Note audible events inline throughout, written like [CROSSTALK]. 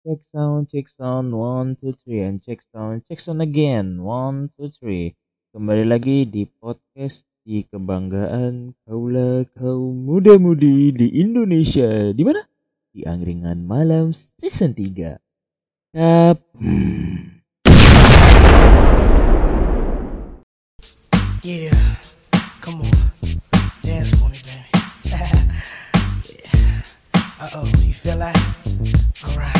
Check sound, check sound, one, two, three, and check sound, check sound again, one, two, three. Kembali lagi di podcast di kebanggaan kaula kaum muda-mudi di Indonesia. Di mana? Di Angkringan Malam Season 3. Tap. Hmm. Yeah, come on, dance for me, baby. [LAUGHS] yeah. Uh oh, you feel that? Alright,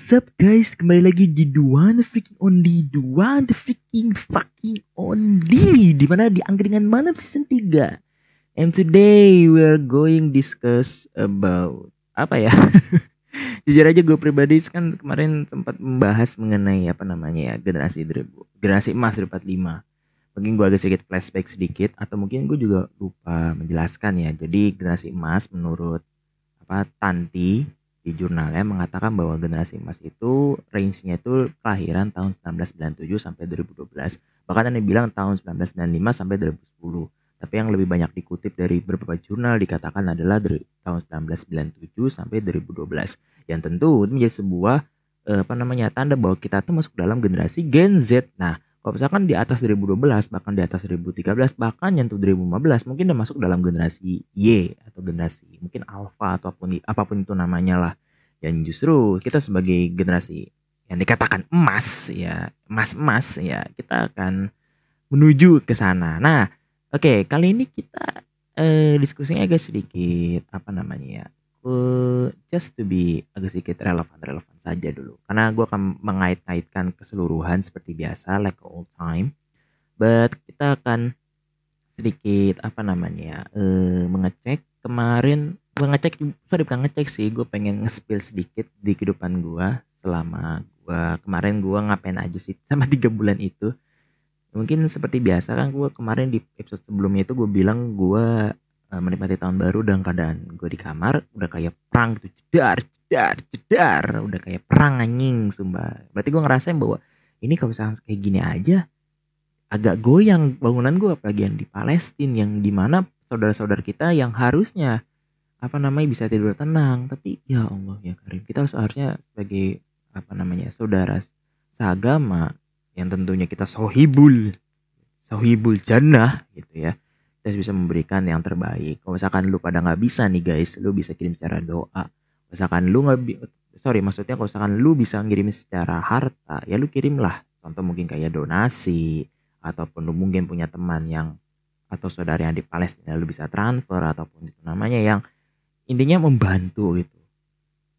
what's up guys? Kembali lagi di the Freaking Only One the Freaking Fucking Only Di mana di Angkringan Malam Season 3 And today we're going discuss about Apa ya? [LAUGHS] Jujur aja gue pribadi kan kemarin sempat membahas mengenai apa namanya ya generasi 2000 generasi emas 2045 mungkin gue agak sedikit flashback sedikit atau mungkin gue juga lupa menjelaskan ya. Jadi generasi emas menurut apa Tanti di jurnalnya mengatakan bahwa generasi emas itu range-nya itu kelahiran tahun 1997 sampai 2012 bahkan ada yang bilang tahun 1995 sampai 2010 tapi yang lebih banyak dikutip dari beberapa jurnal dikatakan adalah dari tahun 1997 sampai 2012 yang tentu menjadi sebuah eh, apa namanya tanda bahwa kita tuh masuk dalam generasi Gen Z. Nah kalau misalkan di atas 2012 bahkan di atas 2013 bahkan nyentuh 2015 mungkin udah masuk dalam generasi Y atau generasi mungkin alpha ataupun apa pun itu namanya lah. Dan justru kita sebagai generasi yang dikatakan emas ya emas emas ya kita akan menuju ke sana. Nah oke kali ini kita eh, diskusinya agak sedikit apa namanya ya eh, just to be agak sedikit relevan relevan saja dulu. Karena gue akan mengait-ngaitkan keseluruhan seperti biasa like all time. But kita akan sedikit apa namanya eh mengecek kemarin. Gue ngecek sorry bukan ngecek sih gue pengen nge-spill sedikit di kehidupan gue selama gue kemarin gue ngapain aja sih [LAUGHS] sama tiga bulan itu. Mungkin seperti biasa kan gue kemarin di episode sebelumnya itu gue bilang gue eh, menikmati tahun baru dalam keadaan gue di kamar udah kayak perang gitu. Jedar jedar jedar udah kayak perang anjing sumpah. Berarti gue ngerasain bahwa ini kalau misalnya kayak gini aja agak goyang bangunan gue apalagi yang di Palestina yang di mana saudara-saudara kita yang harusnya apa namanya bisa tidur tenang. Tapi ya Allah ya Karim kita harus harusnya sebagai apa namanya saudara seagama yang tentunya kita sohibul sohibul jannah gitu ya kita bisa memberikan yang terbaik. Kalau misalkan lu pada nggak bisa nih guys lu bisa kirim secara doa. Misalkan lu nggak sorry maksudnya kalau misalkan lu bisa ngirim secara harta ya lu kirimlah contoh mungkin kayak donasi ataupun lu mungkin punya teman yang atau saudara yang di Palestina lu bisa transfer ataupun itu namanya yang intinya membantu gitu.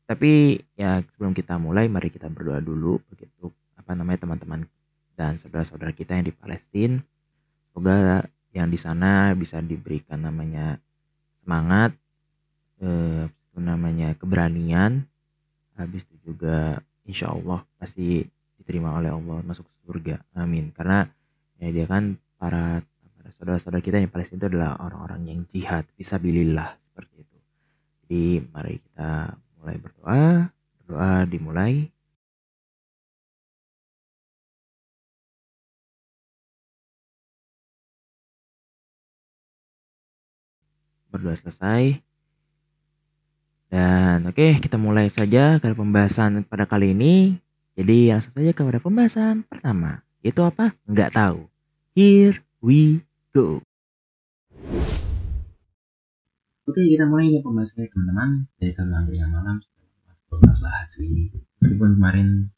Tapi ya sebelum kita mulai mari kita berdoa dulu begitu apa namanya teman-teman dan saudara-saudara kita yang di Palestina. Semoga yang di sana bisa diberikan namanya semangat eh, namanya keberanian. Habis itu juga insya Allah pasti diterima oleh Allah masuk surga. Amin. Karena ya dia kan para saudara-saudara kita yang Palestina itu adalah orang-orang yang jihad visabilillah seperti itu. Jadi mari kita mulai berdoa. Berdoa dimulai berdoa selesai. Dan oke kita mulai saja ke pembahasan pada kali ini. Jadi langsung saja kepada pembahasan pertama. Itu apa? Nggak tahu. Here we go. Oke kita mulai ya pembahasannya teman-teman. Dari tentang yang malam. Sudah bahas ini. Meskipun kemarin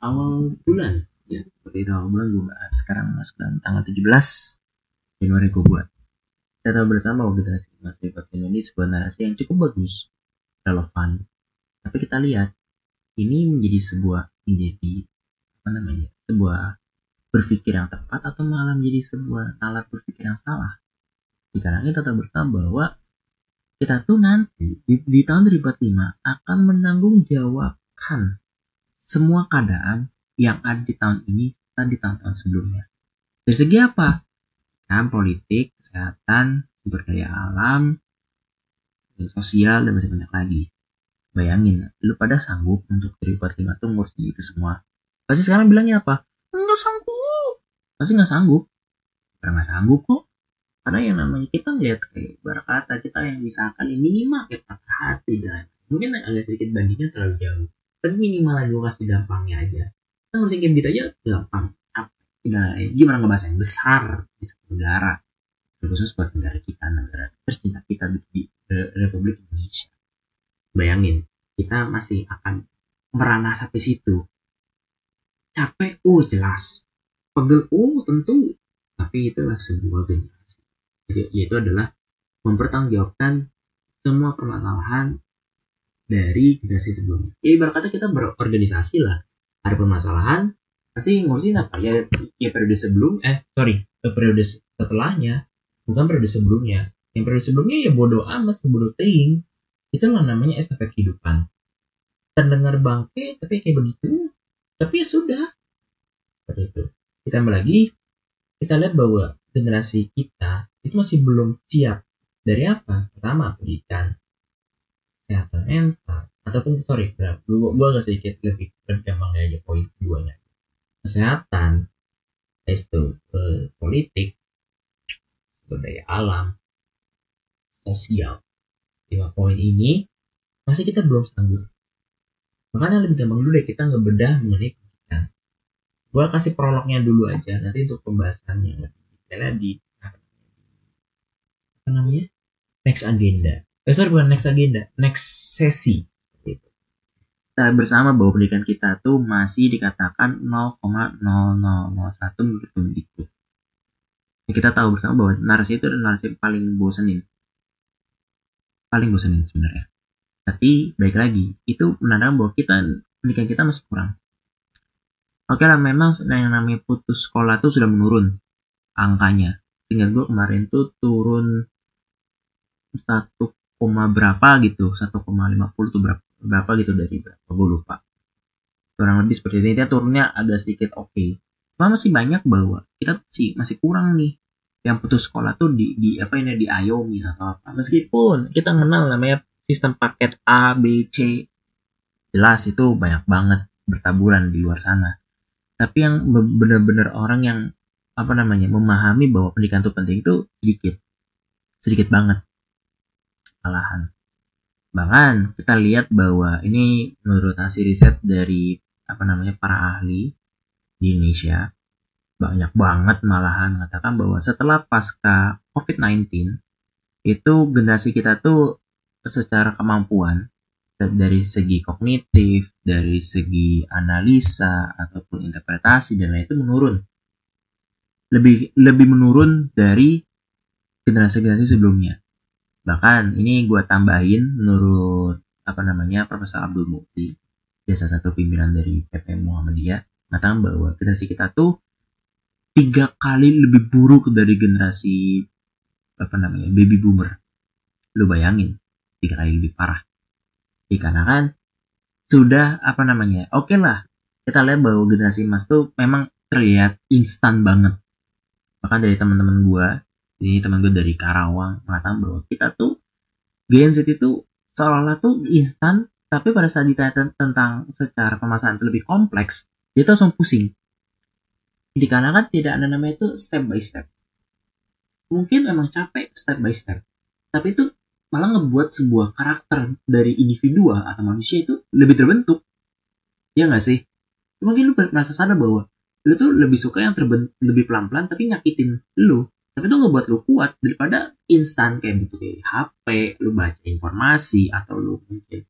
awal bulan ya seperti itu awal bulan gue bahas sekarang masuk dalam tanggal 17 Januari gue buat tahu bersama bahwa generasi di podcast ini sebuah narasi yang cukup bagus relevan tapi kita lihat ini menjadi sebuah menjadi apa namanya sebuah berpikir yang tepat atau malah menjadi sebuah alat berpikir yang salah dikarenakan kita tahu bersama bahwa kita tuh nanti di, di tahun 2045 akan menanggung jawabkan semua keadaan yang ada di tahun ini dan di tahun-tahun sebelumnya. Dari segi apa? Kan politik, kesehatan, sumber daya alam, sosial, dan masih banyak lagi. Bayangin, lu pada sanggup untuk 2045 tuh ngurusin itu semua. Pasti sekarang bilangnya apa? Enggak sanggup. Pasti nggak sanggup. Karena nggak sanggup kok. Karena yang namanya kita ngeliat kayak berkata kita yang misalkan ini minimal kayak patah hati dan mungkin agak sedikit bandingnya terlalu jauh. Tapi minimal aja gue kasih gampangnya aja. Kita ngurusin kayak gitu aja gampang. Nah, gimana ngebahas yang besar di negara khusus buat negara kita negara tercinta kita di Republik Indonesia. Bayangin kita masih akan merana sampai situ. Capek oh jelas. Pegel oh tentu. Tapi itulah sebuah generasi. Jadi yaitu adalah mempertanggungjawabkan semua permasalahan dari generasi sebelumnya. Ya ibarat kita berorganisasi lah. Ada permasalahan pasti ngurusin apa ya ya periode sebelum eh sorry periode setelahnya bukan periode sebelumnya. Yang periode sebelumnya ya bodoh amat sebodoh teing itulah namanya estafet kehidupan. Terdengar bangke tapi kayak begitu. Tapi ya sudah. Seperti itu. Ditambah lagi. Kita lihat bahwa generasi kita itu masih belum siap dari apa? Pertama pendidikan. Kesehatan mental. Ataupun sorry gue gue agak sedikit lebih lebih gampang aja poin keduanya kesehatan, itu eh, politik, sumber alam, sosial. Lima poin ini masih kita belum sanggup. Makanya lebih gampang dulu deh kita ngebedah mengenai pendidikan. Gue kasih prolognya dulu aja, nanti untuk pembahasan yang lebih detailnya di apa namanya? Next agenda. Eh sorry bukan next agenda, next sesi kita bersama bahwa pendidikan kita tuh masih dikatakan 0,0001 menurut Kemendikbud. Ya, kita tahu bersama bahwa narasi itu adalah narasi paling bosenin. Paling bosenin sebenarnya. Tapi baik lagi, itu menandakan bahwa kita pendidikan kita masih kurang. Oke lah, memang yang namanya putus sekolah tuh sudah menurun angkanya. Tinggal gue kemarin tuh turun 1, berapa gitu, 1,50 tuh berapa berapa gitu dari berapa gue lupa. Kurang lebih seperti ini dia turunnya agak sedikit oke. Okay. cuma masih banyak bahwa kita sih masih kurang nih. Yang putus sekolah tuh di, di apa ini di Ayomi atau apa. Meskipun kita kenal namanya sistem paket A B C. Jelas itu banyak banget bertaburan di luar sana. Tapi yang benar-benar orang yang apa namanya memahami bahwa pendidikan itu penting itu sedikit. Sedikit banget. Malahan Bahkan kita lihat bahwa ini menurut hasil riset dari apa namanya para ahli di Indonesia banyak banget malahan mengatakan bahwa setelah pasca COVID-19 itu generasi kita tuh secara kemampuan dari segi kognitif, dari segi analisa ataupun interpretasi dan lain itu menurun. Lebih lebih menurun dari generasi-generasi sebelumnya. Bahkan ini gue tambahin menurut apa namanya Profesor Abdul Mukti, dia salah satu pimpinan dari PP Muhammadiyah, mengatakan bahwa generasi kita tuh tiga kali lebih buruk dari generasi apa namanya baby boomer. Lu bayangin, tiga kali lebih parah. Dikarenakan sudah apa namanya, oke okay lah kita lihat bahwa generasi emas tuh memang terlihat instan banget. Bahkan dari teman-teman gue ini teman gue dari Karawang mengatakan bahwa kita tuh Gen Z itu seolah-olah tuh instan tapi pada saat ditanya tentang secara permasalahan lebih kompleks dia tuh langsung pusing. Dikarenakan tidak ada namanya itu step by step. Mungkin memang capek step by step tapi itu malah ngebuat sebuah karakter dari individu atau manusia itu lebih terbentuk. Ya nggak sih? Mungkin lu merasa sadar bahwa lu tuh lebih suka yang terbentuk lebih pelan-pelan tapi nyakitin lu tapi itu ngebuat lu kuat daripada instan kayak gitu kayak HP lu baca informasi atau lu mungkin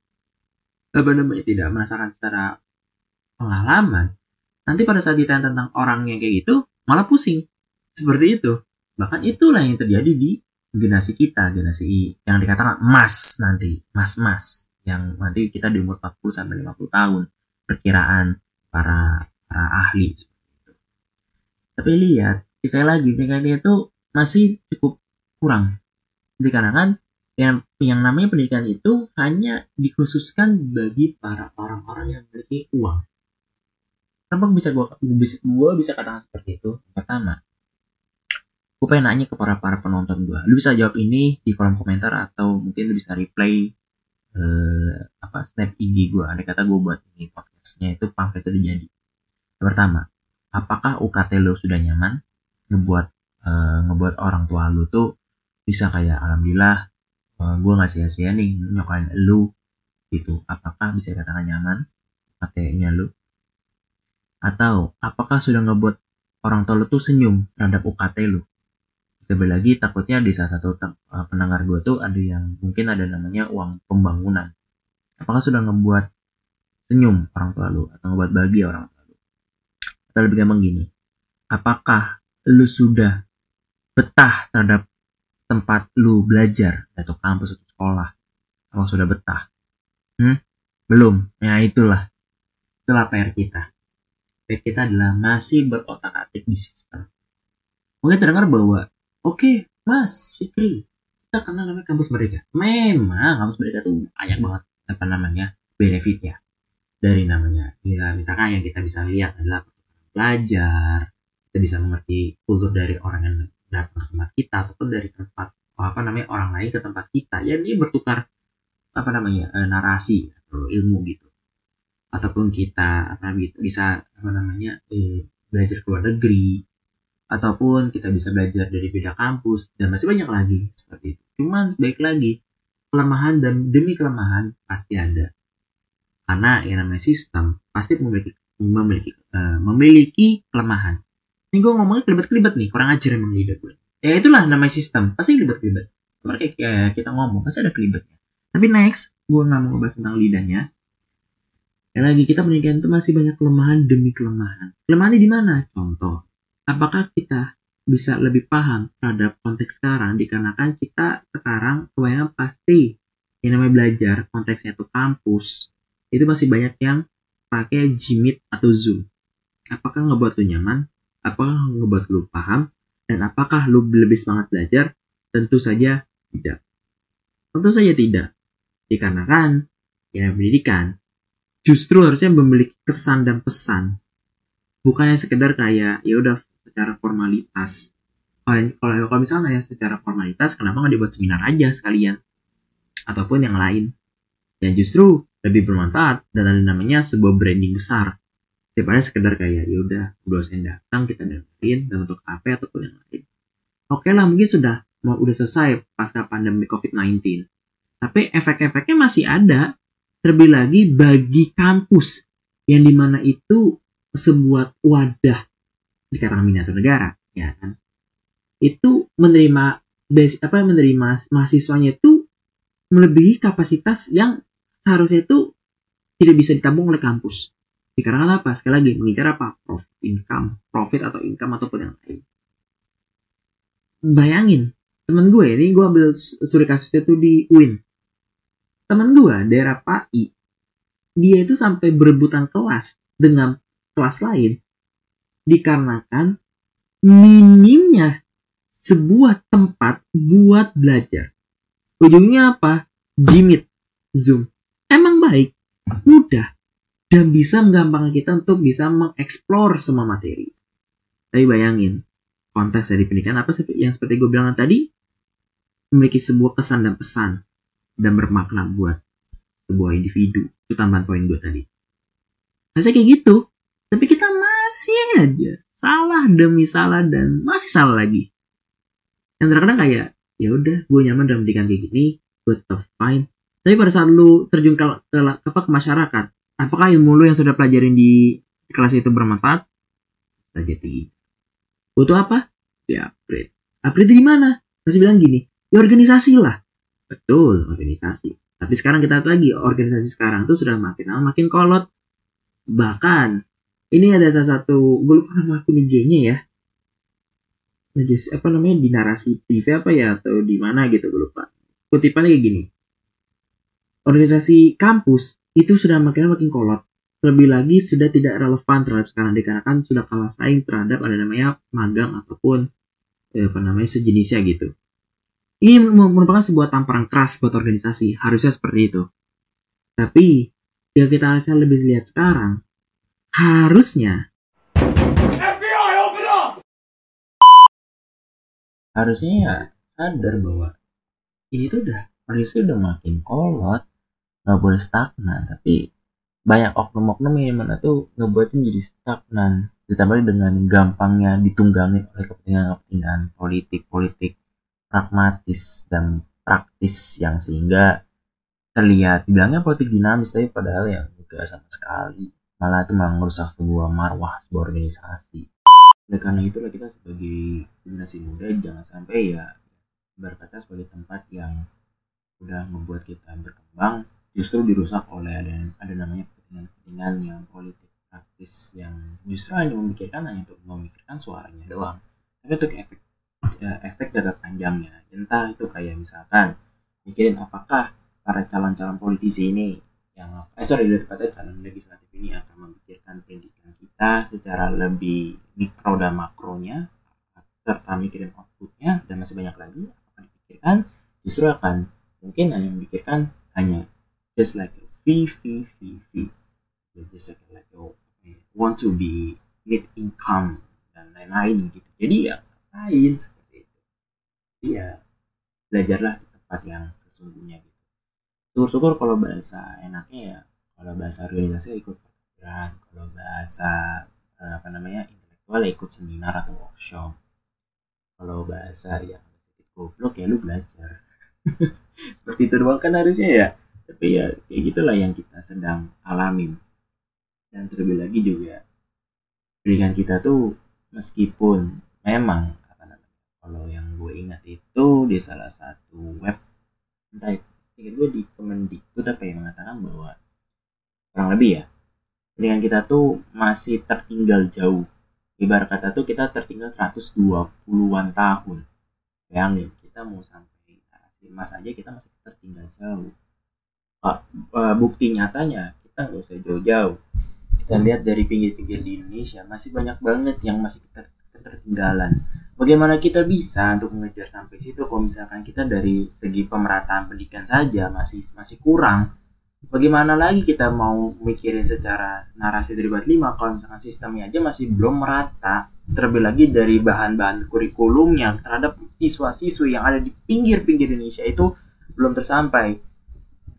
apa namanya tidak merasakan secara pengalaman. Nanti pada saat ditanya tentang orang yang kayak gitu malah pusing. Seperti itu. Bahkan itulah yang terjadi di generasi kita generasi yang dikatakan emas nanti mas-mas yang nanti kita di umur 40 sampai 50 tahun perkiraan para para ahli tapi lihat saya lagi pengennya itu masih cukup kurang. Dikarenakan yang yang namanya pendidikan itu hanya dikhususkan bagi para orang-orang yang memiliki uang. kenapa bisa gue bisa gue bisa katakan seperti itu pertama gue pengen nanya ke para para penonton gue lu bisa jawab ini di kolom komentar atau mungkin lu bisa replay eh, apa snap IG gue ada kata gue buat ini podcastnya itu pamflet itu jadi pertama apakah UKT lu sudah nyaman ngebuat eh, ngebuat orang tua lu tuh bisa kayak alhamdulillah uh, gue nggak sia-sia nih nyokain lu gitu apakah bisa dikatakan nyaman UKT-nya lu atau apakah sudah ngebuat orang tua lu tuh senyum terhadap UKT lu Terlebih lagi takutnya di salah satu uh, pendengar gue tuh ada yang mungkin ada namanya uang pembangunan. Apakah sudah ngebuat senyum orang tua lu atau ngebuat bahagia orang tua lu? Atau lebih gampang gini, apakah lu sudah betah terhadap tempat lu belajar atau kampus atau sekolah? Apakah sudah betah? Hmm? Belum. Ya itulah. Itulah PR kita. PR kita adalah masih berotak-atik di sistem. Mungkin terdengar bahwa Oke, Mas Fikri, kita kenal namanya kampus mereka. Memang kampus mereka tuh banyak banget apa namanya benefit ya dari namanya. Ya, misalkan yang kita bisa lihat adalah belajar, kita bisa mengerti kultur dari orang yang datang ke tempat kita ataupun dari tempat apa namanya orang lain ke tempat kita. Ya ini bertukar apa namanya eh, narasi atau ilmu gitu. Ataupun kita apa gitu bisa apa namanya eh, belajar ke luar negeri ataupun kita bisa belajar dari beda kampus dan masih banyak lagi seperti itu. Cuman baik lagi kelemahan dan demi kelemahan pasti ada. Karena yang namanya sistem pasti memiliki memiliki uh, memiliki kelemahan. Ini gue ngomongnya kelibet-kelibet nih, kurang ajar emang lidah gue. Ya itulah namanya sistem, pasti kelibet-kelibet. Kayak kita ngomong pasti ada kelibetnya. Tapi next, gue nggak mau ngebahas tentang lidahnya. Ya lagi kita pernikahan itu masih banyak kelemahan demi kelemahan. Kelemahannya di mana? Contoh, apakah kita bisa lebih paham terhadap konteks sekarang dikarenakan kita sekarang kebanyakan pasti yang namanya belajar konteksnya itu kampus itu masih banyak yang pakai Jimit atau Zoom apakah ngebuat lu nyaman apakah ngebuat lu paham dan apakah lu lebih semangat belajar? Tentu saja tidak. Tentu saja tidak. Dikarenakan ya pendidikan justru harusnya memiliki kesan dan pesan. Bukannya sekedar kayak ya udah secara formalitas. Kalau kalau misalnya ya secara formalitas kenapa nggak dibuat seminar aja sekalian? Ataupun yang lain. Yang justru lebih bermanfaat dan ada namanya sebuah branding besar daripada sekedar kayak ya udah dosen datang kita dengerin dan untuk apa ataupun yang lain. Oke lah mungkin sudah mau udah selesai pasca pandemi covid-19 tapi efek-efeknya masih ada. Terlebih lagi bagi kampus yang di mana itu sebuah wadah dikatakan miniatur negara ya kan? Itu menerima basic apa menerima mahasiswanya itu melebihi kapasitas yang seharusnya itu tidak bisa ditampung oleh kampus dikarenakan apa sekali lagi mengincar apa profit income profit atau income ataupun yang lain bayangin temen gue ini gue ambil studi kasusnya tuh di UIN temen gue daerah PAI dia itu sampai berebutan kelas dengan kelas lain dikarenakan minimnya sebuah tempat buat belajar. Ujungnya apa? Jimit, Zoom. Emang baik, mudah, dan bisa menggampangkan kita untuk bisa mengeksplor semua materi. Tapi bayangin, konteks dari pendidikan apa sih yang seperti gue bilang tadi? Memiliki sebuah kesan dan pesan dan bermakna buat sebuah individu. Itu tambahan poin gue tadi. Harusnya kayak gitu. Tapi kita masih aja salah demi salah dan masih salah lagi. Yang terkadang kayak ya udah gue nyaman dalam pendidikan kayak gini, gue tetap fine. Tapi pada saat lu terjun ke, ke, ke, ke masyarakat, apakah ilmu lu yang sudah pelajarin di kelas itu bermanfaat? Saja tinggi. Butuh apa? Ya upgrade. Upgrade di mana? Masih bilang gini, ya organisasi lah. Betul, organisasi. Tapi sekarang kita lihat lagi, organisasi sekarang tuh sudah makin lama makin kolot. Bahkan ini ada salah satu gue lupa nama akun IG-nya ya apa namanya di narasi TV apa ya atau di mana gitu gue lupa kutipannya kayak gini organisasi kampus itu sudah makin makin kolot. Lebih lagi sudah tidak relevan terhadap sekarang dikarenakan sudah kalah saing terhadap ada namanya magang ataupun eh, apa namanya sejenisnya gitu. Ini merupakan sebuah tamparan keras buat organisasi harusnya seperti itu. Tapi jika kita lebih lihat sekarang harusnya harusnya ya sadar bahwa ini tuh udah kondisi udah makin kolot nggak boleh stagnan tapi banyak oknum-oknum yang mana tuh ngebuatin jadi stagnan ditambah dengan gampangnya ditunggangin oleh kepentingan-kepentingan politik-politik pragmatis dan praktis yang sehingga terlihat dibilangnya politik dinamis tapi padahal yang enggak sama sekali. Malah itu malah merusak sebuah marwah sebuah organisasi. Oleh karena itulah kita sebagai generasi muda jangan sampai ya berkata sebagai tempat yang udah membuat kita berkembang justru dirusak oleh ada ada namanya kepentingan-kepentingan yang politik praktis yang justru hanya memikirkan hanya untuk memikirkan suaranya doang. Tapi untuk efek ya, efek jangka panjangnya entah itu kayak misalkan mikirin apakah para calon-calon politisi ini yang eh sorry lebih tepatnya calon legislatif ini akan memikirkan pendidikan kita secara lebih mikro dan makronya serta mikirin outputnya dan masih banyak lagi akan dipikirkan justru akan mungkin hanya memikirkan hanya just like V V V V just like, like oh, want to be need income dan lain-lain gitu. Jadi ya lain seperti itu. Jadi ya belajarlah di tempat yang sesungguhnya gitu. Syukur-syukur kalau bahasa enaknya ya kalau bahasa organisasi ikut peraturan kalau bahasa eh, apa namanya intelektual ya ikut seminar atau workshop. Kalau bahasa yang goblok ya lu belajar. [LAUGHS] Seperti itu doang kan harusnya ya tapi ya kayak gitulah yang kita sedang alamin. Dan terlebih lagi juga pendidikan kita tuh meskipun memang apa namanya kalau yang gue ingat itu di salah satu web entah ingat gue di Kemendikbud apa yang mengatakan bahwa kurang lebih ya pendidikan kita tuh masih tertinggal jauh. Ibarat kata tuh kita tertinggal 120-an tahun. Bayangin kita mau sampai emas aja kita masih tertinggal jauh bukti nyatanya kita nggak usah jauh-jauh. Kita lihat dari pinggir-pinggir di Indonesia masih banyak banget yang masih ketertinggalan bagaimana kita bisa untuk mengejar sampai situ? Kalau misalkan kita dari segi pemerataan pendidikan saja masih masih kurang bagaimana lagi kita mau mikirin secara narasi dari bat 5 kalau misalkan sistemnya aja masih belum merata terlebih lagi dari bahan-bahan kurikulumnya terhadap siswa-siswi yang ada di pinggir-pinggir Indonesia itu belum tersampai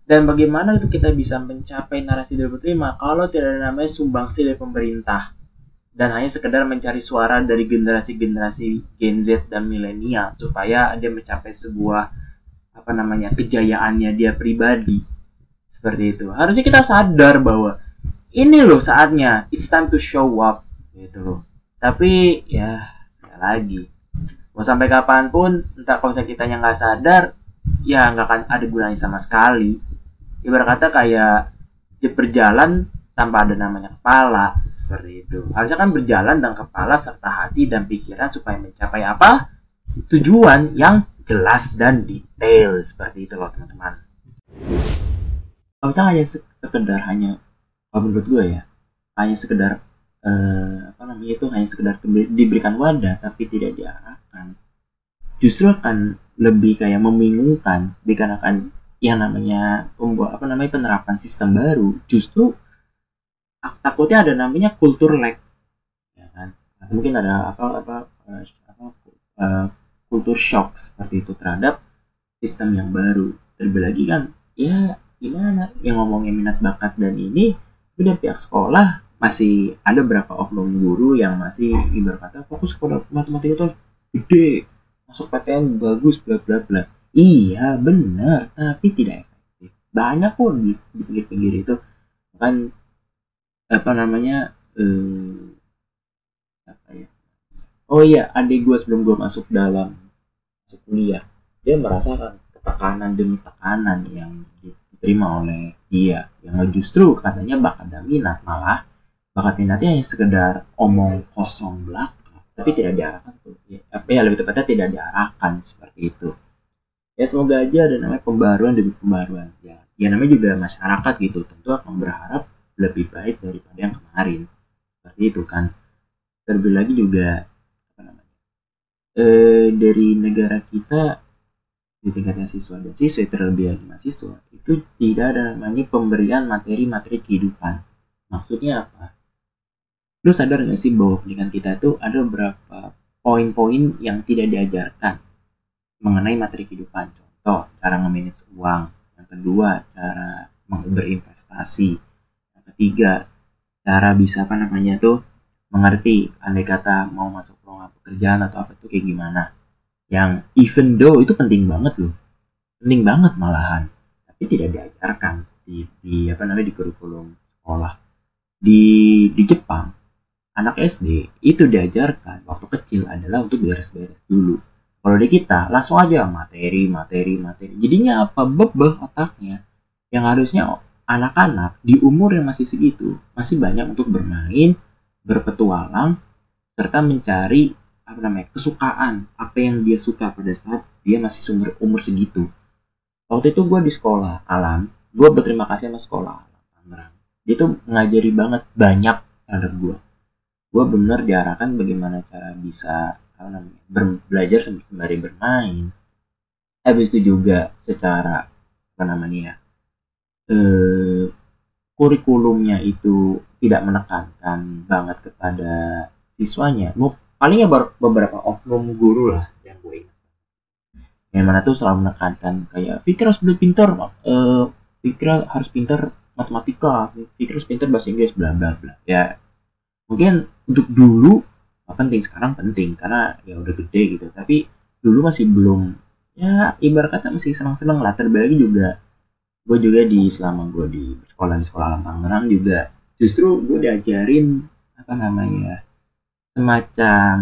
dan bagaimana itu kita bisa mencapai narasi 2005 kalau tidak ada namanya sumbangsi dari pemerintah. Dan hanya sekedar mencari suara dari generasi-generasi Gen Z dan milenial supaya dia mencapai sebuah apa namanya kejayaannya dia pribadi. Seperti itu. Harusnya kita sadar bahwa ini loh saatnya. It's time to show up. Gitu loh. Tapi ya, ya lagi. Mau sampai kapan pun entah kalau kita yang nggak sadar ya nggak akan ada gunanya sama sekali ibarat kata kayak berjalan tanpa ada namanya kepala. Seperti itu. Harusnya kan berjalan dengan kepala serta hati dan pikiran supaya mencapai apa? Tujuan yang jelas dan detail. Seperti itu loh teman-teman. Kalau misalnya hanya sekedar hanya kalau menurut gue ya hanya sekedar eh, apa namanya itu hanya sekedar diberikan wadah tapi tidak diarahkan justru akan lebih kayak membingungkan dikarenakan yang namanya apa namanya penerapan sistem baru justru takutnya ada namanya kultur lag. Ya kan? Mungkin ada apa apa, uh, apa uh, kultur shock seperti itu terhadap sistem yang baru. Terlebih lagi kan ya gimana yang ngomongin minat bakat dan ini udah pihak sekolah masih ada berapa oknum guru yang masih ibarat kata fokus pada matematika itu gede masuk PTN bagus bla bla bla iya benar. Tapi tidak efektif. Banyak pun di pinggir-pinggir itu. Kan apa namanya eh, apa ya? Oh iya adik gue sebelum gue masuk dalam kuliah dia merasakan tekanan demi tekanan yang diterima oleh dia. Yang justru katanya bakat dan minat malah bakat minatnya hanya sekedar omong kosong belaka. Tapi tidak diarahkan seperti apa ya lebih tepatnya tidak diarahkan seperti itu ya semoga aja ada namanya pembaruan demi pembaruan. Ya ya namanya juga masyarakat gitu. Tentu akan berharap lebih baik daripada yang kemarin. Seperti itu kan. Terlebih lagi juga apa namanya e, dari negara kita di tingkatnya siswa dan siswa terlebih lagi mahasiswa itu tidak ada namanya pemberian materi-materi kehidupan. Maksudnya apa? Lu sadar gak sih bahwa pendidikan kita itu ada beberapa poin-poin yang tidak diajarkan mengenai materi kehidupan. Contoh cara nge-manage uang. Yang kedua cara berinvestasi. Yang ketiga cara bisa apa namanya tuh mengerti andai kata mau masuk ruangan pekerjaan atau apa itu kayak gimana. Yang even though itu penting banget loh. Penting banget malahan. Tapi tidak diajarkan di, di apa namanya di kurikulum sekolah. Di di Jepang anak SD itu diajarkan waktu kecil adalah untuk beres-beres dulu kalau di kita langsung aja materi materi materi jadinya apa bebeh otaknya yang harusnya anak-anak di umur yang masih segitu masih banyak untuk bermain, berpetualang, serta mencari apa namanya kesukaan apa yang dia suka pada saat dia masih umur umur segitu. Waktu itu gue di sekolah alam, gue berterima kasih sama sekolah alam Tangerang. Dia tuh ngajari banget banyak terhadap gue. Gue bener diarahkan bagaimana cara bisa apa namanya belajar sembari bermain. Habis itu juga secara apa namanya ya eh, kurikulumnya itu tidak menekankan banget kepada siswanya. Paling ya beberapa oknum guru lah yang gue ingat. Yang mana tuh selalu menekankan kayak Fikra harus pintar eh, Fikra harus pintar matematika Fikra harus pintar bahasa Inggris bla bla bla. Ya mungkin untuk dulu penting? Sekarang penting karena ya udah gede gitu. Tapi dulu masih belum ya ibarat kata masih senang-senang lah. Terbagi juga gue juga di selama gue di sekolah di sekolah alam Tangerang juga justru gue diajarin apa namanya semacam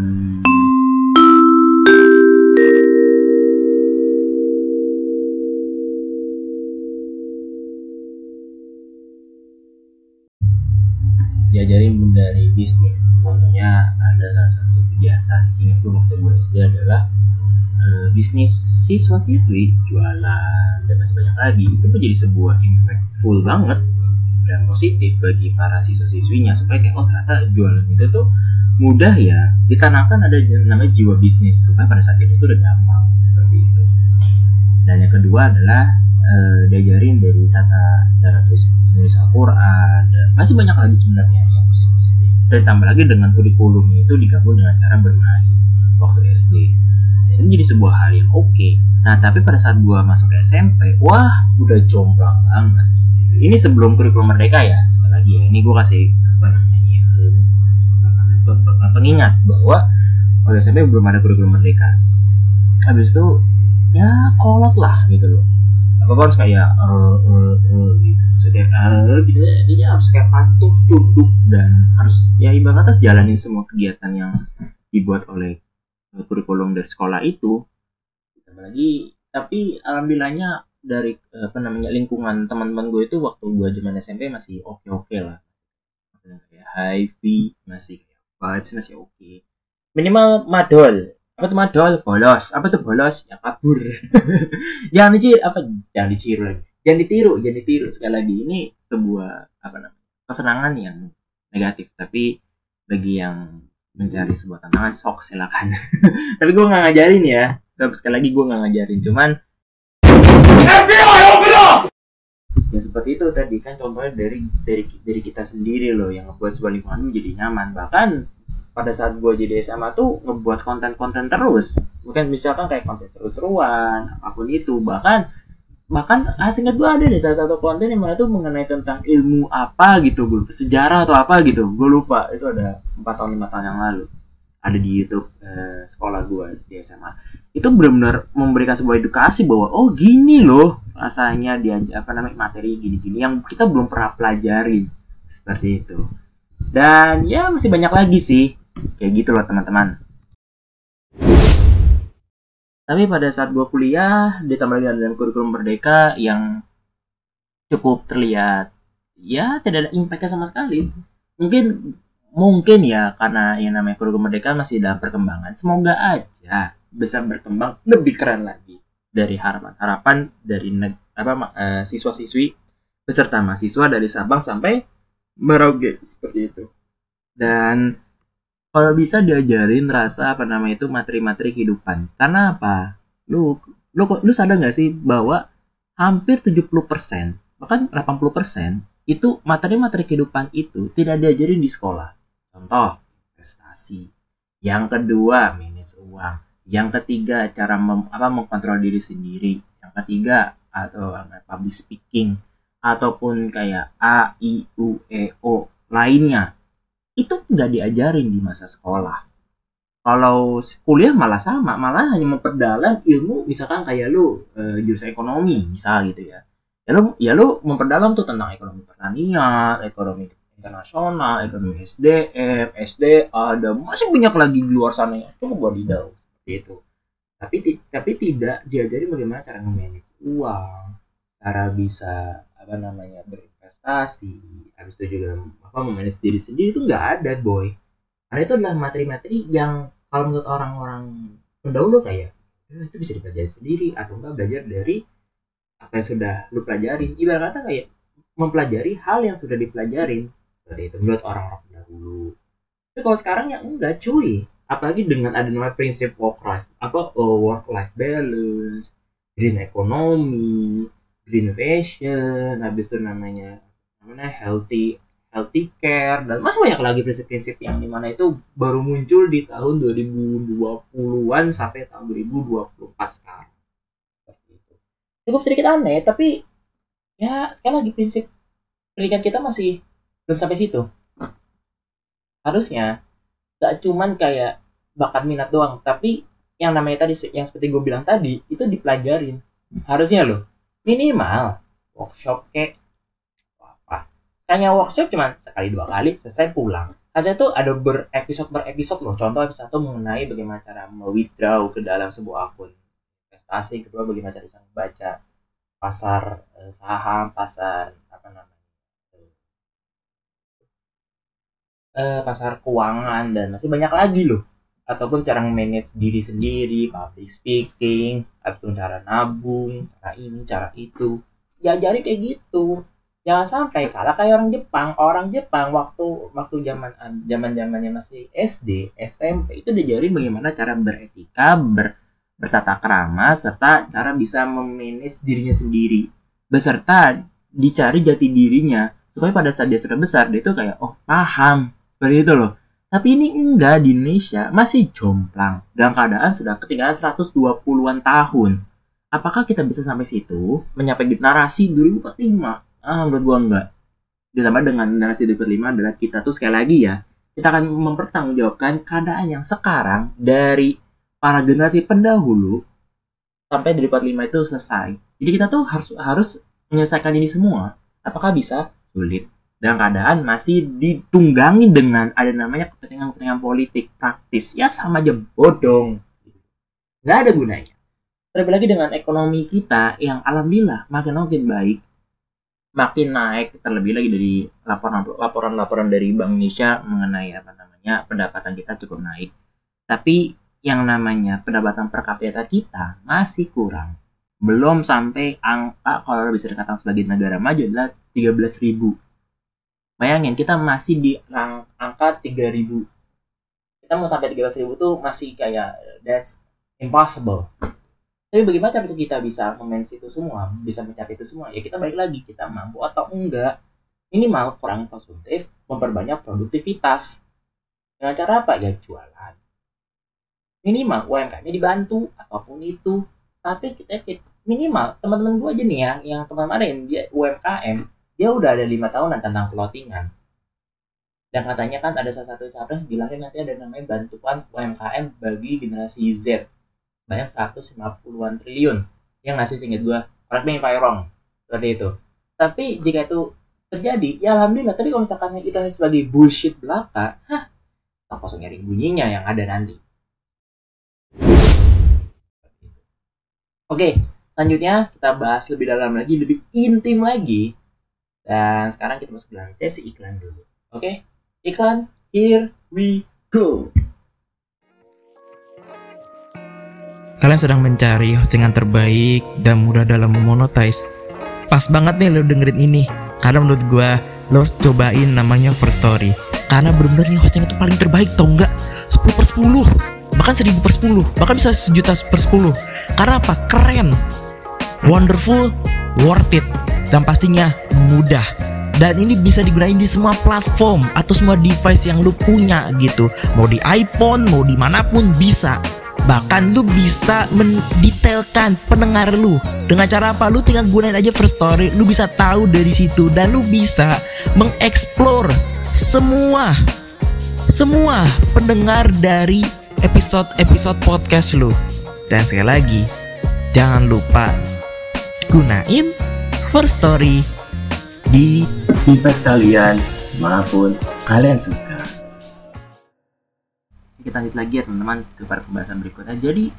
diajarin dari bisnis. Contohnya ada salah satu kegiatan singkat gue waktu gue SD adalah uh, bisnis siswa-siswi jualan dan masih banyak lagi. Itu menjadi sebuah impactful banget dan positif bagi para siswa-siswinya supaya kayak oh ternyata jualan itu tuh mudah ya. Ditanamkan ada namanya jiwa bisnis. Supaya pada saat itu udah gampang seperti itu. Dan yang kedua adalah uh, diajarin dari tata cara tulis menulis Al-Quran dan masih banyak lagi sebenarnya yang positif positif dan tambah lagi dengan kurikulum itu digabung dengan cara bermain waktu SD itu jadi sebuah hal yang oke. Okay. nah tapi pada saat gua masuk SMP wah udah jomplang banget. Ini sebelum kurikulum merdeka ya sekali lagi ya ini gua kasih apa namanya pengingat bahwa pada SMP belum ada kurikulum merdeka. Habis itu ya kolot lah gitu loh apa apa harus kayak uh, uh, uh, gitu. Maksudnya uh, gitu. Dia harus kayak patuh tunduk dan harus ya ibaratnya jalanin semua kegiatan yang dibuat oleh kurikulum dari sekolah itu. Lagi tapi alhamdulillahnya dari apa namanya lingkungan teman-teman gue itu waktu gue zaman SMP masih oke oke lah. Masih kayak high masih vibes masih oke. Okay. minimal madol apa tuh madol? Bolos. Apa tuh bolos? Ya kabur. [LAUGHS] Jangan dicir apa? Jangan dicir lagi. Jangan ditiru jangan ditiru. Sekali lagi ini sebuah apa namanya kesenangan yang negatif. Tapi bagi yang mencari sebuah tantangan sok silakan. [LAUGHS] Tapi gue nggak ngajarin ya. Tapi sekali lagi gue nggak ngajarin. Cuman ya seperti itu tadi. Kan contohnya dari dari dari kita sendiri loh yang ngebuat sebuah lingkungan menjadi nyaman. Bahkan pada saat gue jadi SMA tuh ngebuat konten-konten terus. Bukan misalkan kayak konten seru-seruan apa pun itu. Bahkan bahkan ah, singkat gue ada nih salah satu konten yang mana tuh mengenai tentang ilmu apa gitu gue sejarah atau apa gitu gue lupa. Itu ada empat tahun lima tahun yang lalu. Ada di YouTube eh, sekolah gue di SMA itu benar-benar memberikan sebuah edukasi bahwa oh gini loh rasanya dia apa namanya materi gini-gini yang kita belum pernah pelajari. Seperti itu. Dan ya masih banyak lagi sih kayak gitu loh teman-teman. Tapi pada saat gue kuliah ditambah lagi dengan kurikulum merdeka yang cukup terlihat ya tidak ada impactnya sama sekali. Mungkin mungkin ya karena yang namanya kurikulum merdeka masih dalam perkembangan semoga aja bisa berkembang lebih keren lagi. Dari harapan-harapan dari apa uh, siswa-siswi beserta mahasiswa dari Sabang sampai Merauke seperti itu. Dan kalau bisa diajarin rasa apa namanya itu materi-materi kehidupan. Karena apa? Lu lu lu sadar nggak sih bahwa hampir 70% bahkan 80% itu materi-materi kehidupan itu tidak diajarin di sekolah. contoh investasi yang kedua manage uang yang ketiga cara mem, apa mengkontrol diri sendiri yang ketiga atau public speaking ataupun kayak A I U E O lainnya itu nggak diajarin di masa sekolah. Kalau kuliah malah sama malah hanya memperdalam ilmu misalkan kayak lu e, jurusan ekonomi misal gitu ya. Ya lu ya lu memperdalam tuh tentang ekonomi pertanian ekonomi internasional ekonomi SDM SDA ada masih banyak lagi di luar sana yang cukup wadidaw itu. Tapi tapi tidak diajari bagaimana cara memanage uang cara bisa apa namanya berinvestasi habis itu juga apa memanage diri sendiri itu nggak ada boy. Karena itu adalah materi-materi yang kalau menurut orang-orang pendahulu kayak eh, itu bisa dipelajari sendiri atau enggak belajar dari apa yang sudah lu pelajarin. Ibarat kata kayak mempelajari hal yang sudah dipelajarin. Seperti itu menurut orang-orang pendahulu. Tapi kalau sekarang ya enggak cuy. Apalagi dengan ada nama prinsip work life apa uh, work life balance green economy green fashion habis itu namanya namanya healthy healthy care dan masih banyak lagi prinsip-prinsip yang di mana itu baru muncul di tahun 2020-an sampai tahun 2024 sekarang. Cukup sedikit aneh tapi ya sekali lagi prinsip pendidikan kita masih belum sampai situ. Harusnya gak cuman kayak bakat minat doang tapi yang namanya tadi yang seperti gue bilang tadi itu dipelajarin. Harusnya loh minimal workshop kayak hanya workshop cuma sekali dua kali selesai pulang. Harusnya tuh ada berepisode berepisode loh. Contoh episode satu mengenai bagaimana cara withdraw ke dalam sebuah akun. Investasi kedua bagaimana cara bisa membaca pasar eh, saham pasar apa namanya eh, pasar keuangan dan masih banyak lagi loh. Ataupun cara manage diri sendiri public speaking atau cara nabung cara ini cara itu. Diajari kayak gitu jangan sampai kalah kayak orang Jepang orang Jepang waktu waktu zaman zaman zamannya masih SD SMP itu diajarin bagaimana cara beretika ber, bertata krama serta cara bisa memanage dirinya sendiri beserta dicari jati dirinya supaya pada saat dia sudah besar dia itu kayak oh paham seperti itu loh. Tapi ini enggak di Indonesia, masih jomplang. Dalam keadaan sudah ketinggalan 120-an tahun. Apakah kita bisa sampai situ, menyapai narasi 2045? Ah, menurut gua enggak. Ditambah dengan narasi 2045 adalah kita tuh sekali lagi ya, kita akan mempertanggungjawabkan keadaan yang sekarang dari para generasi pendahulu sampai 2045 itu selesai. Jadi kita tuh harus harus menyelesaikan ini semua. Apakah bisa? Sulit dalam keadaan masih ditunggangi dengan ada namanya kepentingan-kepentingan politik praktis ya sama aja bodong nggak ada gunanya terlebih lagi dengan ekonomi kita yang alhamdulillah makin makin baik makin naik terlebih lagi dari laporan-laporan dari Bank Indonesia mengenai apa namanya pendapatan kita cukup naik tapi yang namanya pendapatan per kapita kita masih kurang belum sampai angka kalau bisa dikatakan sebagai negara maju adalah 13 ribu Bayangin kita masih di angka 3000. Kita mau sampai 13.000 tuh masih kayak that's impossible. Tapi bagaimana cara kita bisa memanage itu semua, bisa mencapai itu semua? Ya kita balik lagi, kita mampu atau enggak. Minimal kurang konsumtif, memperbanyak produktivitas. Dengan cara apa? Ya jualan. Minimal UMKM-nya dibantu, apa pun itu. Tapi kita minimal teman-teman gue aja nih ya, yang teman-teman dia UMKM, dia udah ada lima tahunan tentang clothingan dan katanya kan ada salah satu capres bilangnya nanti ada namanya bantuan UMKM bagi generasi Z banyak 150-an triliun. Yang ngasih singkat gua? Correct me if I wrong. Seperti itu. Tapi jika itu terjadi ya alhamdulillah. Tapi kalau misalkan itu sebagai bullshit belaka hah? Tak kosong nyari bunyinya yang ada nanti. Oke selanjutnya kita bahas lebih dalam lagi lebih intim lagi. Dan sekarang kita masuk dalam sesi iklan dulu. Oke? Iklan, here we go. Kalian sedang mencari hostingan terbaik dan mudah dalam memonetize. Pas banget nih lo dengerin ini. Karena menurut gue, lo cobain namanya First Story. Karena bener-bener nih hosting itu paling terbaik tau nggak? 10 per 10 bahkan 1000 per 10 bahkan bisa sejuta per 10 karena apa? keren wonderful worth it dan pastinya mudah. dan ini bisa digunain di semua platform atau semua device yang lu punya gitu mau di iPhone mau di mana pun bisa bahkan lu bisa mendetailkan pendengar lu. Dengan cara apa? Lu tinggal gunain aja first story. Lu bisa tahu dari situ. Dan lu bisa mengeksplor semua semua pendengar dari episode-episode podcast lu. Dan sekali lagi jangan lupa gunain first story di device kalian maupun kalian suka kita lanjut lagi ya teman-teman ke pembahasan berikutnya. Jadi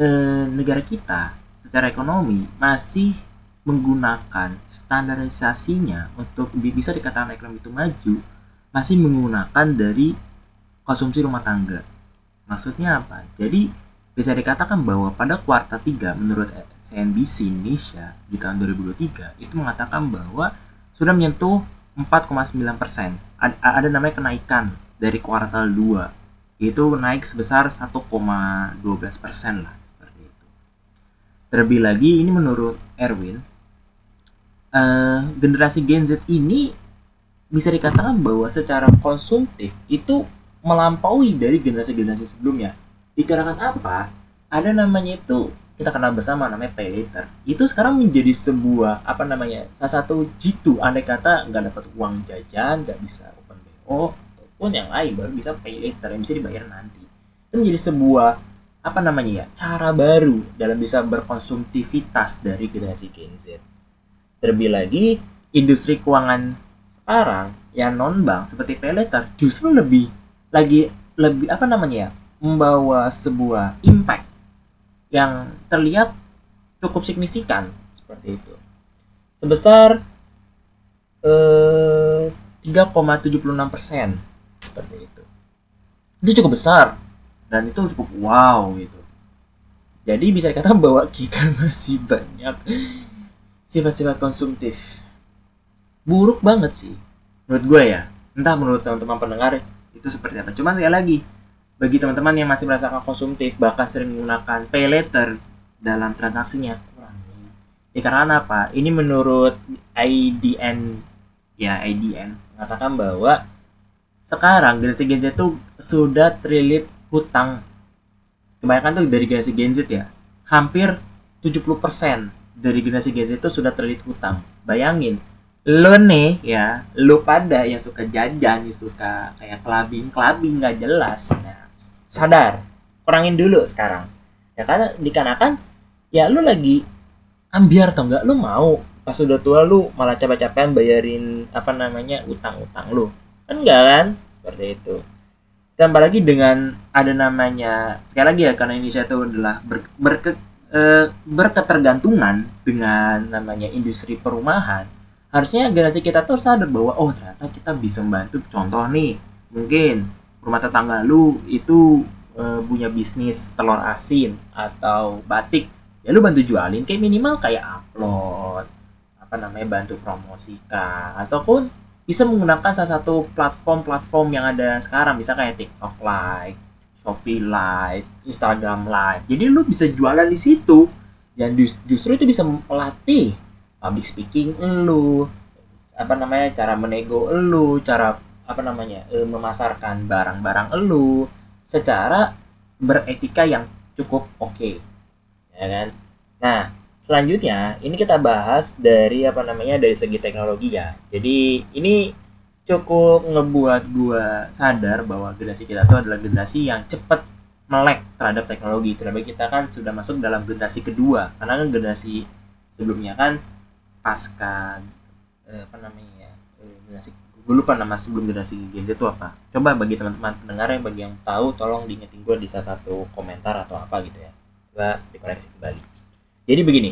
eh, negara kita secara ekonomi masih menggunakan standarisasinya untuk bisa dikatakan ekonomi itu maju masih menggunakan dari konsumsi rumah tangga. Maksudnya apa? Jadi bisa dikatakan bahwa pada kuartal 3 menurut CNBC Indonesia di tahun 2023 itu mengatakan bahwa sudah menyentuh 4,9 persen. Ada, ada namanya kenaikan dari kuartal 2 itu naik sebesar 1,12 persen lah seperti itu. Terlebih lagi ini menurut Erwin, uh, generasi Gen Z ini bisa dikatakan bahwa secara konsumtif itu melampaui dari generasi-generasi sebelumnya. Dikarenakan apa? Ada namanya itu kita kenal bersama namanya pay later. Itu sekarang menjadi sebuah apa namanya salah satu jitu andai kata nggak dapat uang jajan, nggak bisa open BO, pun yang lain baru bisa pay later yang bisa dibayar nanti. Itu menjadi sebuah apa namanya ya cara baru dalam bisa berkonsumtivitas dari generasi Gen Z. Terlebih lagi industri keuangan sekarang yang non bank seperti pay later justru lebih lagi lebih apa namanya ya membawa sebuah impact yang terlihat cukup signifikan seperti itu. Sebesar eh, 3,76 persen seperti itu. Itu cukup besar. Dan itu cukup wow gitu. Jadi bisa dikatakan bahwa kita [LAUGHS] masih banyak sifat-sifat konsumtif. Buruk banget sih menurut gue ya. Entah menurut teman-teman pendengar itu seperti apa. Cuman sekali lagi bagi teman-teman yang masih merasakan konsumtif bahkan sering menggunakan pay later dalam transaksinya kurangi ya karena apa? Ini menurut IDN ya IDN mengatakan bahwa sekarang generasi Gen Z itu sudah terlilit hutang. Kebanyakan tuh dari generasi Gen Z ya. Hampir 70% dari generasi Gen Z itu sudah terlilit hutang. Bayangin lo nih ya lo pada yang suka jajan yang suka kayak kelabing kelabing nggak jelas. Nah, sadar kurangin dulu sekarang. Ya karena dikarenakan ya lu lagi ambiar atau enggak lu mau. Pas udah tua lu malah capek-capekan bayarin apa namanya utang-utang lu kan enggak kan? Seperti itu. Tambah lagi dengan ada namanya sekali lagi ya karena Indonesia itu adalah ber, berke, e, berketergantungan dengan namanya industri perumahan harusnya generasi kita tuh sadar bahwa oh ternyata kita bisa membantu. Contoh nih mungkin rumah tetangga lu itu e, punya bisnis telur asin atau batik ya lu bantu jualin kayak minimal kayak upload apa namanya bantu promosikan ataupun bisa menggunakan salah satu platform-platform yang ada sekarang bisa kayak TikTok Live, Shopee Live, Instagram Live. Jadi lu bisa jualan di situ dan justru itu bisa melatih public speaking lu, apa namanya cara menego lu, cara apa namanya e, memasarkan barang-barang lu secara beretika yang cukup oke, okay. ya kan? Nah, selanjutnya ini kita bahas dari apa namanya dari segi teknologi ya. Jadi ini cukup ngebuat gua sadar bahwa generasi kita itu adalah generasi yang cepat melek terhadap teknologi. Terlebih kita kan sudah masuk dalam generasi kedua. Karena kan generasi sebelumnya kan pasca eh, apa namanya ya eh, generasi gue lupa nama sebelum generasi Gen Z itu apa. Coba bagi teman-teman pendengar yang bagi yang tahu tolong diingetin gue di salah satu komentar atau apa gitu ya. Gue dikoreksi kembali. Jadi begini,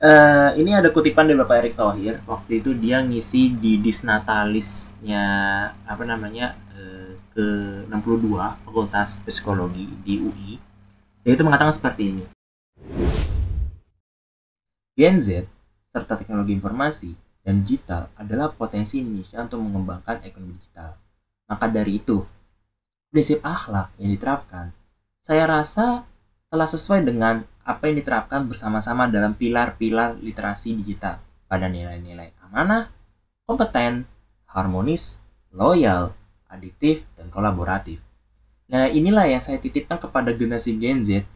uh, ini ada kutipan dari Bapak Erick Thohir. Waktu itu dia ngisi di disnatalisnya apa namanya uh, ke 62 Fakultas Psikologi di UI. Dia itu mengatakan seperti ini. Gen Z serta teknologi informasi dan digital adalah potensi Indonesia untuk mengembangkan ekonomi digital. Maka dari itu, prinsip akhlak yang diterapkan, saya rasa telah sesuai dengan apa yang diterapkan bersama-sama dalam pilar-pilar literasi digital pada nilai-nilai amanah, kompeten, harmonis, loyal, adiktif, dan kolaboratif. Nah, inilah yang saya titipkan kepada generasi Gen Z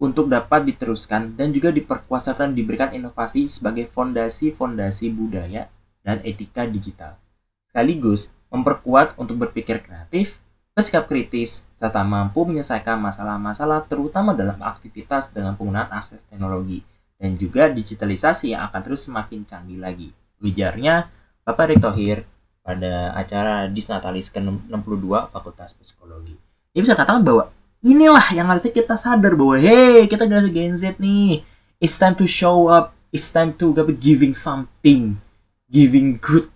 untuk dapat diteruskan dan juga diperkuat diberikan inovasi sebagai fondasi-fondasi budaya dan etika digital. Sekaligus memperkuat untuk berpikir kreatif, bersikap kritis, serta mampu menyelesaikan masalah-masalah terutama dalam aktivitas dengan penggunaan akses teknologi dan juga digitalisasi yang akan terus semakin canggih lagi. Ujarnya Bapak Erick Thohir pada acara Disnatalis ke-62 Fakultas Psikologi. Dia bisa katakan bahwa inilah yang harusnya kita sadar bahwa hey kita generasi Gen Z nih it's time to show up it's time to giving something giving good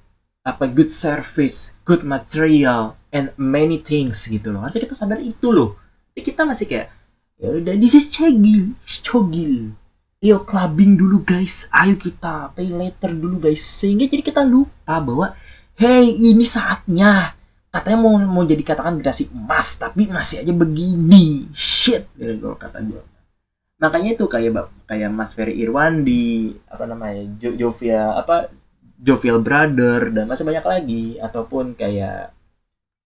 apa good service, good material, and many things gitu loh. Harusnya kita sadar itu loh. Tapi kita masih kayak ya udah this is cegil, cogil. Yo clubbing dulu guys, ayo kita pay later dulu guys. Sehingga jadi kita lupa bahwa hey ini saatnya. Katanya mau mau jadi katakan generasi emas, tapi masih aja begini. Shit, gitu kata gue. Makanya itu kayak kayak Mas Ferry Irwan di apa namanya jo Jovia apa Jovial Brother dan masih banyak lagi ataupun kayak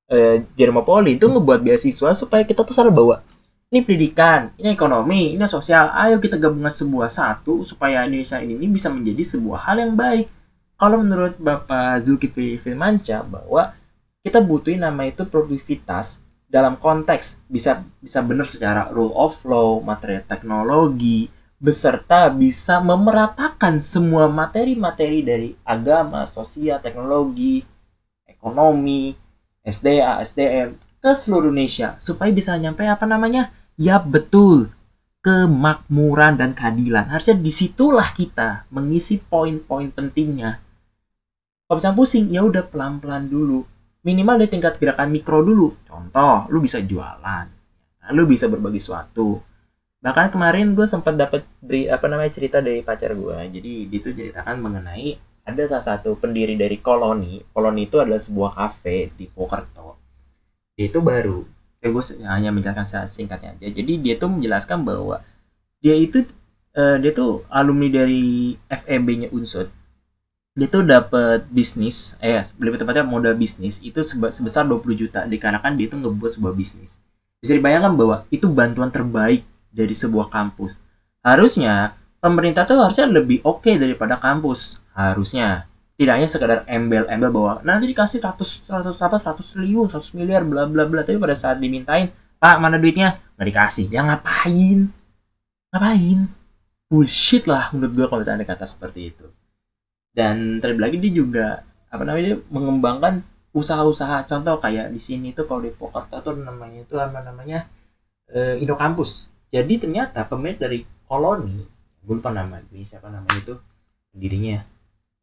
eh, Jerome Poli itu ngebuat beasiswa supaya kita tuh sadar bahwa ini pendidikan, ini ekonomi, ini sosial. Ayo kita gabungkan sebuah satu supaya Indonesia ini bisa menjadi sebuah hal yang baik. Kalau menurut Bapak Zulkifli Firmansyah bahwa kita butuhin nama itu produktivitas dalam konteks bisa bisa benar secara rule of law, materi teknologi, beserta bisa memeratakan semua materi-materi dari agama, sosial, teknologi, ekonomi, SDA, SDM ke seluruh Indonesia supaya bisa nyampe apa namanya? Ya betul, kemakmuran dan keadilan. Harusnya di situlah kita mengisi poin-poin pentingnya. Kalau misalnya pusing, ya udah pelan-pelan dulu. Minimal di tingkat gerakan mikro dulu. Contoh, lu bisa jualan. Lu bisa berbagi suatu bahkan kemarin gue sempat dapat apa namanya cerita dari pacar gue jadi dia tuh ceritakan mengenai ada salah satu pendiri dari koloni. Koloni itu adalah sebuah kafe di Pokerto dia itu baru. Ya gue hanya menjelaskan singkatnya aja. Jadi dia tuh menjelaskan bahwa dia itu uh, dia tuh alumni dari FEB-nya Unsud dia tuh dapat bisnis eh lebih tepatnya modal bisnis itu sebesar 20 juta. Dikarenakan dia itu ngebuat sebuah bisnis. Bisa dibayangkan bahwa itu bantuan terbaik dari sebuah kampus. Harusnya pemerintah tuh harusnya lebih oke okay daripada kampus. Harusnya tidak hanya sekedar embel-embel bahwa nanti dikasih 100 100 apa 100 triliun, 100 miliar bla bla bla tapi pada saat dimintain, "Pak, mana duitnya?" nggak dikasih. Dia ngapain? Ngapain? Bullshit lah menurut gue kalau misalnya kata seperti itu. Dan terlebih lagi dia juga apa namanya dia mengembangkan usaha-usaha contoh kayak di sini tuh kalau di Pokerta tuh namanya itu apa namanya eh, Indo Kampus jadi ternyata pemilik dari koloni gue lupa nama ini siapa namanya itu? Dirinya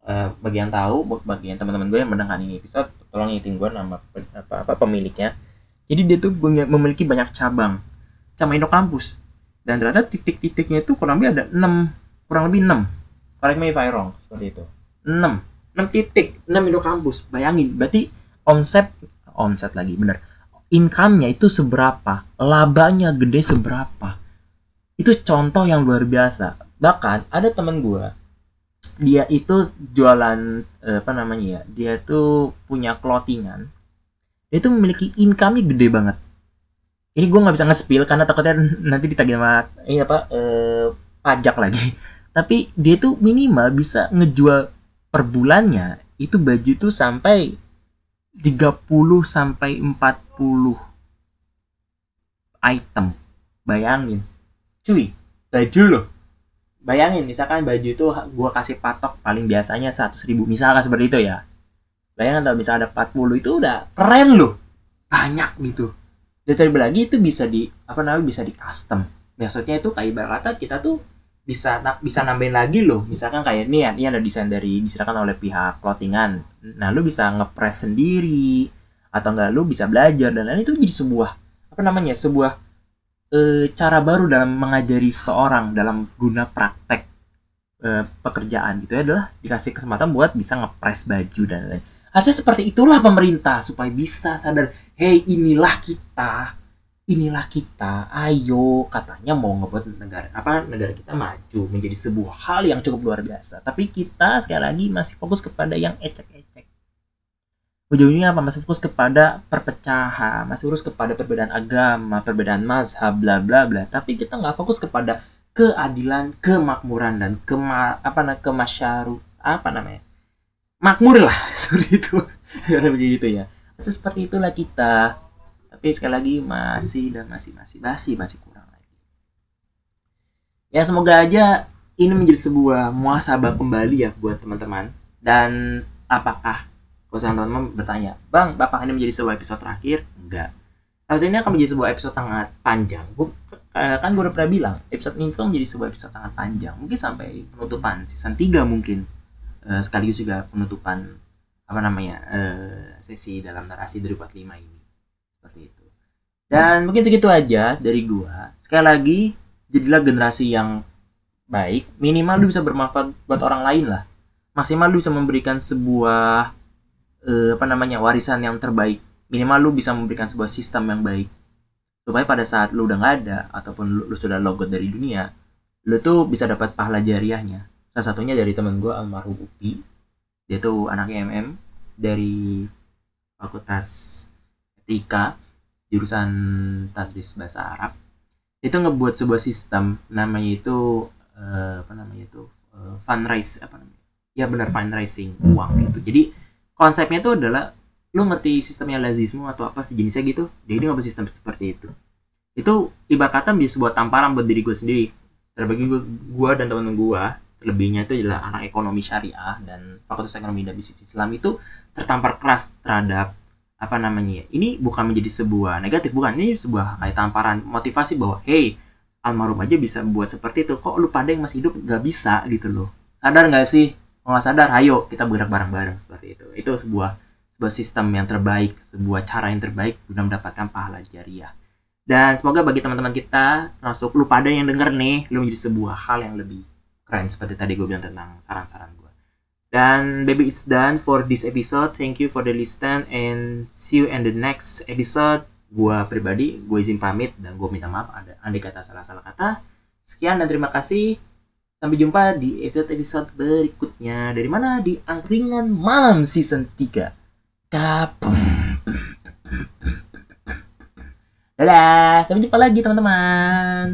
uh, bagian tahu bagian teman-teman gue yang mendengar ini episode tolong ingetin gue nama apa, apa pemiliknya. Jadi dia tuh memiliki banyak cabang sama Indo kampus dan ternyata titik-titiknya itu kurang lebih ada 6 kurang lebih 6 correct me if wrong seperti itu. 6 6 titik 6 Indo kampus bayangin berarti omset omset lagi bener. Income-nya itu seberapa, labanya gede seberapa. Itu contoh yang luar biasa. Bahkan ada temen gue, dia itu jualan eh, apa namanya ya, dia itu punya clothingan. Dia itu memiliki income-nya gede banget. Ini gue nggak bisa nge-spill karena takutnya nanti ditagih sama ini apa eh, pajak lagi. [LAUGHS] Tapi dia tuh minimal bisa ngejual per bulannya itu baju tuh sampai 30 sampai 40 item. Bayangin. Cuy, baju loh. Bayangin misalkan baju itu gua kasih patok paling biasanya 100 ribu. Misalkan seperti itu ya. Bayangin kalau misalnya ada 40 itu udah keren loh. Banyak gitu. Dan terlebih lagi itu bisa di apa namanya bisa di custom. Maksudnya itu kayak ibarat kita tuh bisa bisa nambahin lagi loh misalkan kayak ini ya ini ada desain dari diserahkan oleh pihak clothingan nah lu bisa ngepres sendiri atau enggak lu bisa belajar dan lain itu jadi sebuah apa namanya sebuah e, cara baru dalam mengajari seorang dalam guna praktek e, pekerjaan gitu ya adalah dikasih kesempatan buat bisa ngepres baju dan lain harusnya seperti itulah pemerintah supaya bisa sadar hey inilah kita inilah kita ayo katanya mau ngebuat negara apa negara kita maju menjadi sebuah hal yang cukup luar biasa. Tapi kita sekali lagi masih fokus kepada yang ecek-ecek ujung-ujungnya apa? Masih fokus kepada perpecahan masih fokus kepada perbedaan agama perbedaan mazhab bla bla bla. Tapi kita nggak fokus kepada keadilan kemakmuran dan kema apa namanya kemasyaru apa namanya? Makmur lah [LAUGHS] seperti itu. Karena begitu ya. Masih seperti itulah kita. Tapi sekali lagi masih dan masih masih masih masih kurang lagi. Ya semoga aja ini menjadi sebuah muasabah kembali ya buat teman-teman. Dan apakah kalau teman-teman bertanya bang apakah ini menjadi sebuah episode terakhir? Enggak. Harusnya ini akan menjadi sebuah episode sangat panjang. Gue kan gue udah pernah bilang episode ini tuh menjadi sebuah episode sangat panjang. Mungkin sampai penutupan season 3 mungkin. Uh, sekaligus juga penutupan apa namanya uh, sesi dalam narasi 2045 ini. Seperti itu. Dan mungkin segitu aja dari gua. Sekali lagi jadilah generasi yang baik. Minimal lu bisa bermanfaat buat orang lain lah. Maksimal lu bisa memberikan sebuah uh, apa namanya warisan yang terbaik. Minimal lu bisa memberikan sebuah sistem yang baik. Supaya pada saat lu udah nggak ada ataupun lu, lu sudah logot dari dunia lu tuh bisa dapat pahala jariahnya. Salah satunya dari temen gue almarhum Upi. Dia tuh anaknya MM dari fakultas etika jurusan tadris bahasa Arab. Itu ngebuat sebuah sistem namanya itu uh, apa namanya itu uh, fundraise apa namanya? Ya benar fundraising uang gitu. Jadi konsepnya itu adalah lu ngerti sistemnya lazismu atau apa sejenisnya gitu? Jadi nggak sistem seperti itu. Itu ibarat kata menjadi sebuah tamparan buat diri gue sendiri. Terbagi gue, gue dan teman-teman gue terlebihnya itu adalah anak ekonomi syariah dan fakultas ekonomi dan bisnis Islam itu tertampar keras terhadap apa namanya ya ini bukan menjadi sebuah negatif bukan. Ini sebuah kayak tamparan motivasi bahwa hey almarhum aja bisa buat seperti itu. Kok lu pada yang masih hidup nggak bisa? Gitu loh. Sadar nggak sih kalau sadar ayo kita bergerak bareng-bareng seperti itu itu sebuah sebuah sistem yang terbaik, sebuah cara yang terbaik guna mendapatkan pahala jariah. Dan semoga bagi teman-teman kita, termasuk lu pada yang denger nih, lu menjadi sebuah hal yang lebih keren seperti tadi gue bilang tentang saran-saran gue. Dan baby it's done for this episode. Thank you for the listen and see you in the next episode. Gue pribadi, gue izin pamit dan gue minta maaf ada andai kata salah-salah kata. Sekian dan terima kasih. Sampai jumpa di episode-episode berikutnya. Dari mana? Di Angkringan Malam Season 3. Kapum. Dadah, sampai jumpa lagi teman-teman.